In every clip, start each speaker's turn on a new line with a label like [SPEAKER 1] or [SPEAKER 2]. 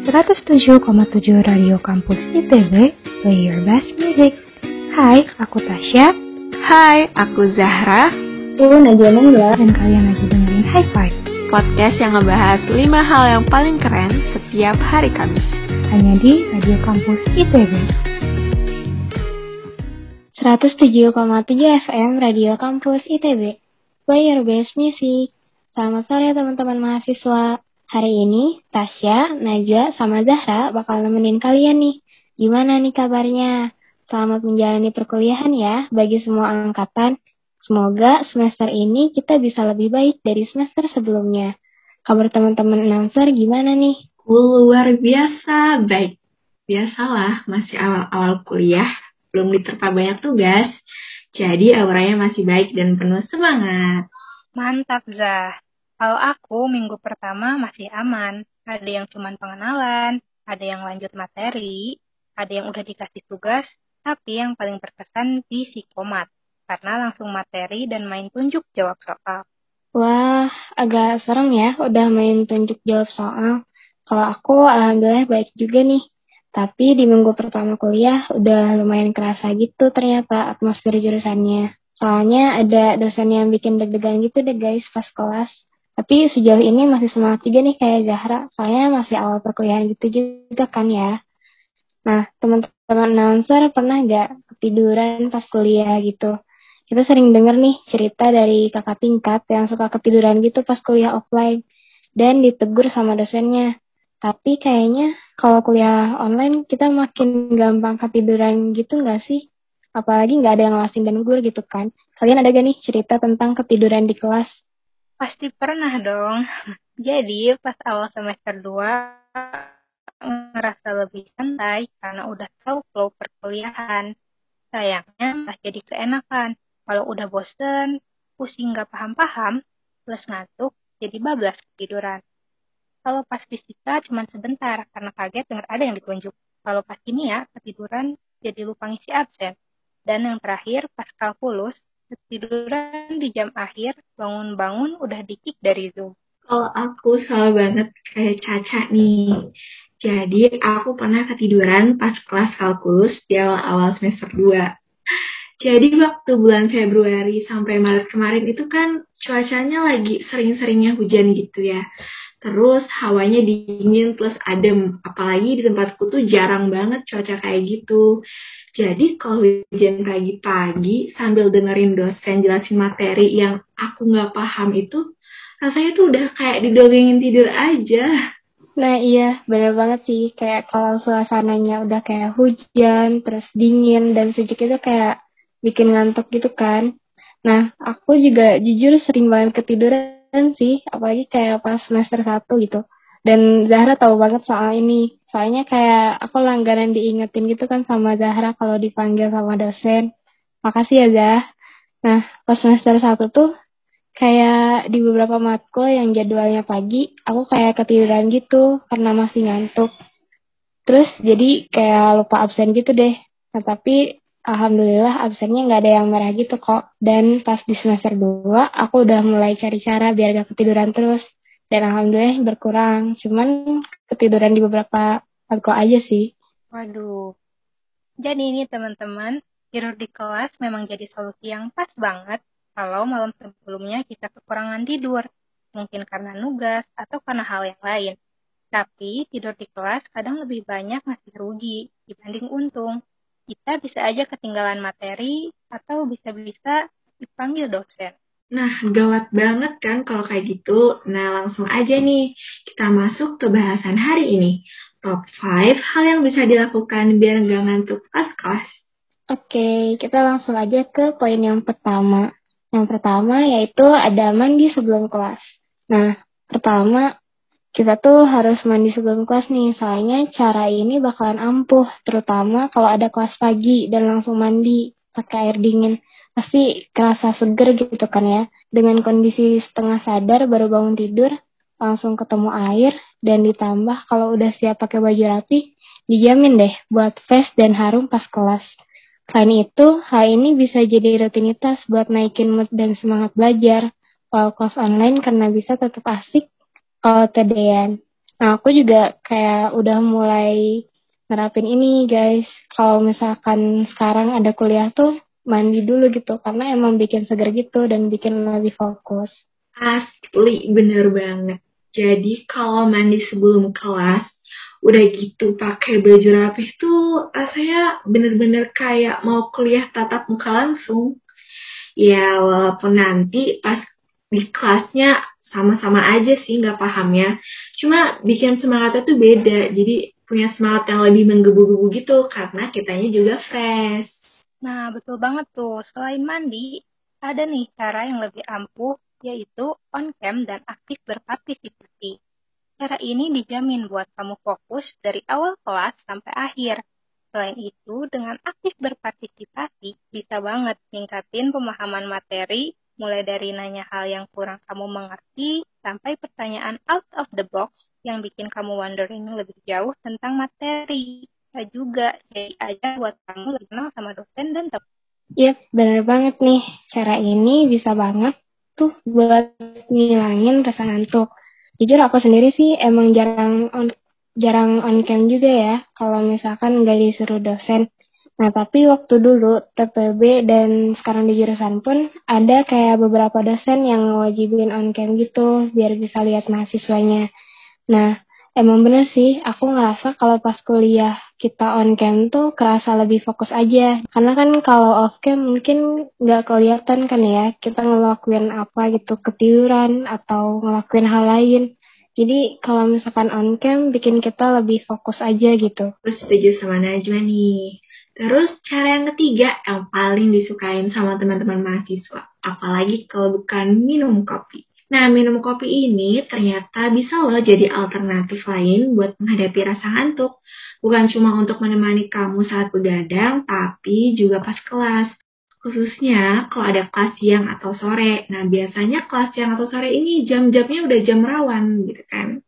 [SPEAKER 1] 107,7 Radio Kampus ITB, play your best music. Hai, aku Tasya.
[SPEAKER 2] Hai, aku Zahra.
[SPEAKER 3] Aku Nadia Nangga.
[SPEAKER 1] Dan kalian lagi dengerin High Five.
[SPEAKER 2] Podcast yang ngebahas 5 hal yang paling keren setiap hari Kamis.
[SPEAKER 1] Hanya di Radio Kampus ITB.
[SPEAKER 3] 107,7 FM Radio Kampus ITB. Play your best music. Selamat sore teman-teman mahasiswa. Hari ini Tasya, Najwa, sama Zahra bakal nemenin kalian nih. Gimana nih kabarnya? Selamat menjalani perkuliahan ya bagi semua angkatan. Semoga semester ini kita bisa lebih baik dari semester sebelumnya. Kabar teman-teman announcer gimana nih?
[SPEAKER 2] Luar biasa baik. Biasalah, masih awal-awal kuliah, belum diterpa banyak tugas. Jadi auranya masih baik dan penuh semangat.
[SPEAKER 4] Mantap, Zah. Kalau aku minggu pertama masih aman. Ada yang cuma pengenalan, ada yang lanjut materi, ada yang udah dikasih tugas, tapi yang paling berkesan di psikomat. Karena langsung materi dan main tunjuk jawab soal.
[SPEAKER 3] Wah, agak serem ya udah main tunjuk jawab soal. Kalau aku alhamdulillah baik juga nih. Tapi di minggu pertama kuliah udah lumayan kerasa gitu ternyata atmosfer jurusannya. Soalnya ada dosen yang bikin deg-degan gitu deh guys pas kelas. Tapi sejauh ini masih semangat juga nih kayak Zahra, soalnya masih awal perkuliahan gitu juga kan ya. Nah, teman-teman announcer pernah nggak ketiduran pas kuliah gitu? Kita sering denger nih cerita dari kakak tingkat yang suka ketiduran gitu pas kuliah offline dan ditegur sama dosennya. Tapi kayaknya kalau kuliah online kita makin gampang ketiduran gitu nggak sih? Apalagi nggak ada yang ngawasin dan guru gitu kan. Kalian ada gak nih cerita tentang ketiduran di kelas?
[SPEAKER 4] Pasti pernah dong. Jadi pas awal semester 2 ngerasa lebih santai karena udah tahu flow perkuliahan. Sayangnya tak jadi keenakan. Kalau udah bosen, pusing gak paham-paham, plus ngantuk, jadi bablas tiduran. Kalau pas fisika cuma sebentar karena kaget dengar ada yang ditunjuk. Kalau pas kimia ketiduran jadi lupa ngisi absen. Dan yang terakhir pas kalkulus tiduran di jam akhir, bangun-bangun udah dikik dari Zoom.
[SPEAKER 2] Kalau aku salah banget kayak Caca nih. Jadi aku pernah ketiduran pas kelas kalkulus di awal-awal semester 2. Jadi waktu bulan Februari sampai Maret kemarin itu kan cuacanya lagi sering-seringnya hujan gitu ya. Terus hawanya dingin plus adem. Apalagi di tempatku tuh jarang banget cuaca kayak gitu. Jadi kalau hujan pagi-pagi sambil dengerin dosen jelasin materi yang aku nggak paham itu, rasanya tuh udah kayak didongengin tidur aja.
[SPEAKER 3] Nah iya, bener banget sih. Kayak kalau suasananya udah kayak hujan, terus dingin, dan sejuk itu kayak bikin ngantuk gitu kan. Nah, aku juga jujur sering banget ketiduran sih, apalagi kayak pas semester 1 gitu. Dan Zahra tahu banget soal ini. Soalnya kayak aku langganan diingetin gitu kan sama Zahra kalau dipanggil sama dosen. Makasih ya Zah. Nah, pas semester 1 tuh kayak di beberapa matkul yang jadwalnya pagi, aku kayak ketiduran gitu karena masih ngantuk. Terus jadi kayak lupa absen gitu deh. Nah, tapi alhamdulillah absennya nggak ada yang merah gitu kok. Dan pas di semester 2, aku udah mulai cari cara biar gak ketiduran terus dan alhamdulillah berkurang. Cuman ketiduran di beberapa matkul aja sih.
[SPEAKER 4] Waduh. Jadi ini teman-teman tidur di kelas memang jadi solusi yang pas banget. Kalau malam sebelumnya kita kekurangan tidur. Mungkin karena nugas atau karena hal yang lain. Tapi tidur di kelas kadang lebih banyak ngasih rugi dibanding untung. Kita bisa aja ketinggalan materi atau bisa-bisa dipanggil dosen
[SPEAKER 2] Nah, gawat banget kan kalau kayak gitu. Nah, langsung aja nih, kita masuk ke bahasan hari ini. Top 5 hal yang bisa dilakukan biar nggak ngantuk pas kelas.
[SPEAKER 3] Oke, kita langsung aja ke poin yang pertama. Yang pertama yaitu ada mandi sebelum kelas. Nah, pertama kita tuh harus mandi sebelum kelas nih, soalnya cara ini bakalan ampuh, terutama kalau ada kelas pagi dan langsung mandi pakai air dingin pasti kerasa seger gitu kan ya. Dengan kondisi setengah sadar baru bangun tidur, langsung ketemu air, dan ditambah kalau udah siap pakai baju rapi, dijamin deh buat fresh dan harum pas kelas. Selain itu, hal ini bisa jadi rutinitas buat naikin mood dan semangat belajar, while kelas online karena bisa tetap asik kalau tedean. Nah, aku juga kayak udah mulai nerapin ini guys. Kalau misalkan sekarang ada kuliah tuh mandi dulu gitu karena emang bikin seger gitu dan bikin lebih fokus.
[SPEAKER 2] Asli bener banget. Jadi kalau mandi sebelum kelas udah gitu pakai baju rapih tuh rasanya bener-bener kayak mau kuliah tatap muka langsung. Ya walaupun nanti pas di kelasnya sama-sama aja sih nggak pahamnya. Cuma bikin semangatnya tuh beda. Jadi punya semangat yang lebih menggebu-gebu gitu karena kitanya juga fresh.
[SPEAKER 4] Nah, betul banget tuh. Selain mandi, ada nih cara yang lebih ampuh yaitu on cam dan aktif berpartisipasi. Cara ini dijamin buat kamu fokus dari awal kelas sampai akhir. Selain itu, dengan aktif berpartisipasi, bisa banget ningkatin pemahaman materi, mulai dari nanya hal yang kurang kamu mengerti, sampai pertanyaan out of the box yang bikin kamu wondering lebih jauh tentang materi. Bisa juga jadi aja buat kamu kenal sama dosen dan teman.
[SPEAKER 3] Yep, bener banget nih. Cara ini bisa banget tuh buat ngilangin rasa ngantuk jujur aku sendiri sih emang jarang on, jarang on cam juga ya kalau misalkan nggak disuruh dosen. Nah tapi waktu dulu TPB dan sekarang di jurusan pun ada kayak beberapa dosen yang wajibin on cam gitu biar bisa lihat mahasiswanya. Nah emang bener sih aku ngerasa kalau pas kuliah kita on cam tuh kerasa lebih fokus aja karena kan kalau off cam mungkin nggak kelihatan kan ya kita ngelakuin apa gitu ketiduran atau ngelakuin hal lain jadi kalau misalkan on cam bikin kita lebih fokus aja gitu.
[SPEAKER 2] Terus setuju sama Najwa nih. Terus cara yang ketiga yang paling disukain sama teman-teman mahasiswa, apalagi kalau bukan minum kopi. Nah, minum kopi ini ternyata bisa loh jadi alternatif lain buat menghadapi rasa ngantuk. Bukan cuma untuk menemani kamu saat begadang, tapi juga pas kelas. Khususnya kalau ada kelas siang atau sore. Nah, biasanya kelas siang atau sore ini jam-jamnya udah jam rawan gitu kan.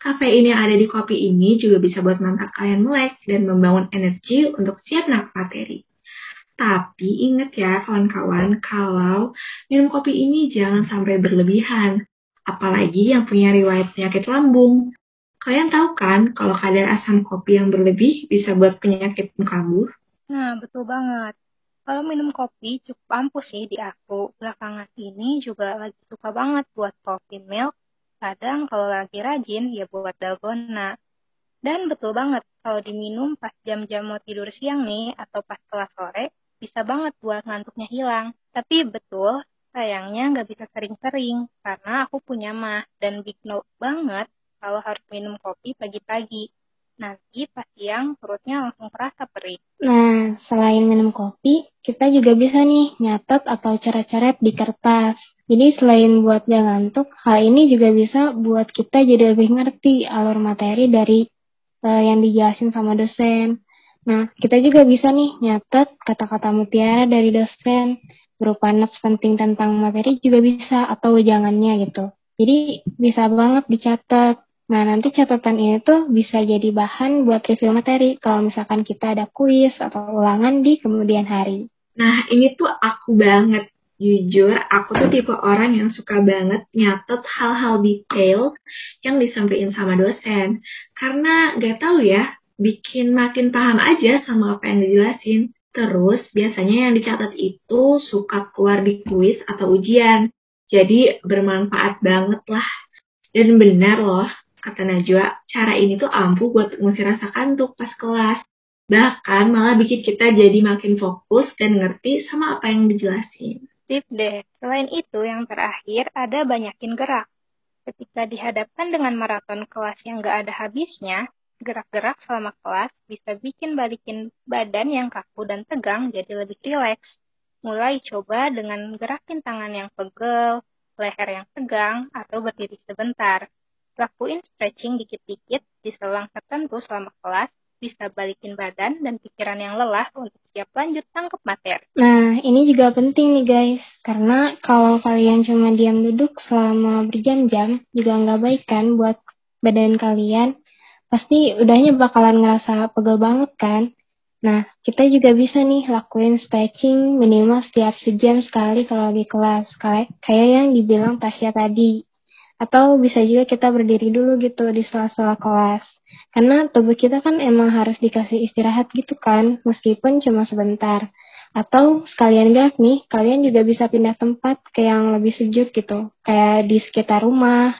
[SPEAKER 2] Kafein yang ada di kopi ini juga bisa buat mantap kalian melek dan membangun energi untuk siap nak materi. Tapi ingat ya kawan-kawan, kalau minum kopi ini jangan sampai berlebihan. Apalagi yang punya riwayat penyakit lambung. Kalian tahu kan kalau kadar asam kopi yang berlebih bisa buat penyakit kambuh?
[SPEAKER 4] Nah, betul banget. Kalau minum kopi cukup ampuh sih di aku. Belakangan ini juga lagi suka banget buat coffee milk. Kadang kalau lagi rajin ya buat dalgona. Dan betul banget, kalau diminum pas jam-jam mau tidur siang nih, atau pas kelas sore, bisa banget buat ngantuknya hilang. Tapi betul, sayangnya nggak bisa sering-sering karena aku punya mah dan big no banget kalau harus minum kopi pagi-pagi. Nanti pas siang perutnya langsung terasa perih.
[SPEAKER 3] Nah, selain minum kopi, kita juga bisa nih nyatet atau coret-coret di kertas. Jadi selain buat gak ngantuk, hal ini juga bisa buat kita jadi lebih ngerti alur materi dari uh, yang dijelasin sama dosen. Nah, kita juga bisa nih nyatet kata-kata mutiara dari dosen, berupa notes penting tentang materi juga bisa, atau jangannya gitu. Jadi bisa banget dicatat. Nah, nanti catatan ini tuh bisa jadi bahan buat review materi kalau misalkan kita ada kuis atau ulangan di kemudian hari.
[SPEAKER 2] Nah, ini tuh aku banget. Jujur, aku tuh tipe orang yang suka banget nyatet hal-hal detail yang disampaikan sama dosen. Karena gak tahu ya, bikin makin paham aja sama apa yang dijelasin. Terus biasanya yang dicatat itu suka keluar di kuis atau ujian. Jadi bermanfaat banget lah. Dan benar loh, kata Najwa, cara ini tuh ampuh buat ngusir rasa kantuk pas kelas. Bahkan malah bikin kita jadi makin fokus dan ngerti sama apa yang dijelasin.
[SPEAKER 4] Tip deh, selain itu yang terakhir ada banyakin gerak. Ketika dihadapkan dengan maraton kelas yang gak ada habisnya, gerak-gerak selama kelas bisa bikin balikin badan yang kaku dan tegang jadi lebih rileks. Mulai coba dengan gerakin tangan yang pegel, leher yang tegang, atau berdiri sebentar. Lakuin stretching dikit-dikit di selang tertentu selama kelas, bisa balikin badan dan pikiran yang lelah untuk siap lanjut tangkap materi.
[SPEAKER 3] Nah, ini juga penting nih guys, karena kalau kalian cuma diam duduk selama berjam-jam, juga nggak baik kan buat badan kalian pasti udahnya bakalan ngerasa pegel banget kan. Nah, kita juga bisa nih lakuin stretching minimal setiap sejam sekali kalau lagi kelas, kayak yang dibilang Tasya tadi. Atau bisa juga kita berdiri dulu gitu di sela-sela kelas. Karena tubuh kita kan emang harus dikasih istirahat gitu kan, meskipun cuma sebentar. Atau sekalian gak nih, kalian juga bisa pindah tempat ke yang lebih sejuk gitu. Kayak di sekitar rumah.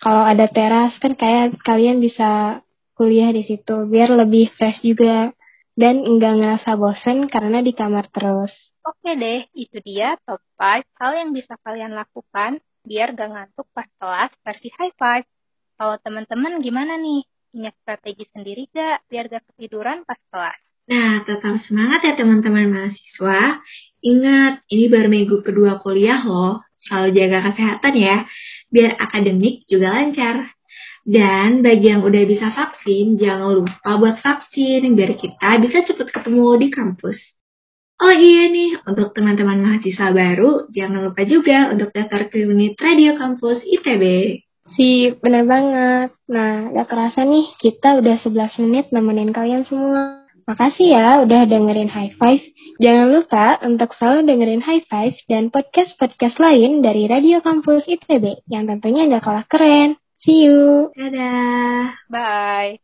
[SPEAKER 3] Kalau ada teras kan kayak kalian bisa kuliah di situ biar lebih fresh juga dan enggak ngerasa bosen karena di kamar terus.
[SPEAKER 4] Oke deh, itu dia top 5 hal yang bisa kalian lakukan biar gak ngantuk pas kelas versi high five. Kalau teman-teman gimana nih? Punya strategi sendiri gak biar gak ketiduran pas kelas?
[SPEAKER 2] Nah, tetap semangat ya teman-teman mahasiswa. Ingat, ini baru minggu kedua kuliah loh. Selalu jaga kesehatan ya, biar akademik juga lancar. Dan bagi yang udah bisa vaksin, jangan lupa buat vaksin biar kita bisa cepet ketemu di kampus. Oh iya nih, untuk teman-teman mahasiswa baru, jangan lupa juga untuk daftar ke unit Radio Kampus ITB.
[SPEAKER 3] Si, bener banget. Nah, gak kerasa nih, kita udah 11 menit nemenin kalian semua. Makasih ya udah dengerin High Five. Jangan lupa untuk selalu dengerin High Five dan podcast-podcast lain dari Radio Kampus ITB yang tentunya gak kalah keren. See you.
[SPEAKER 2] Dadah.
[SPEAKER 4] Bye.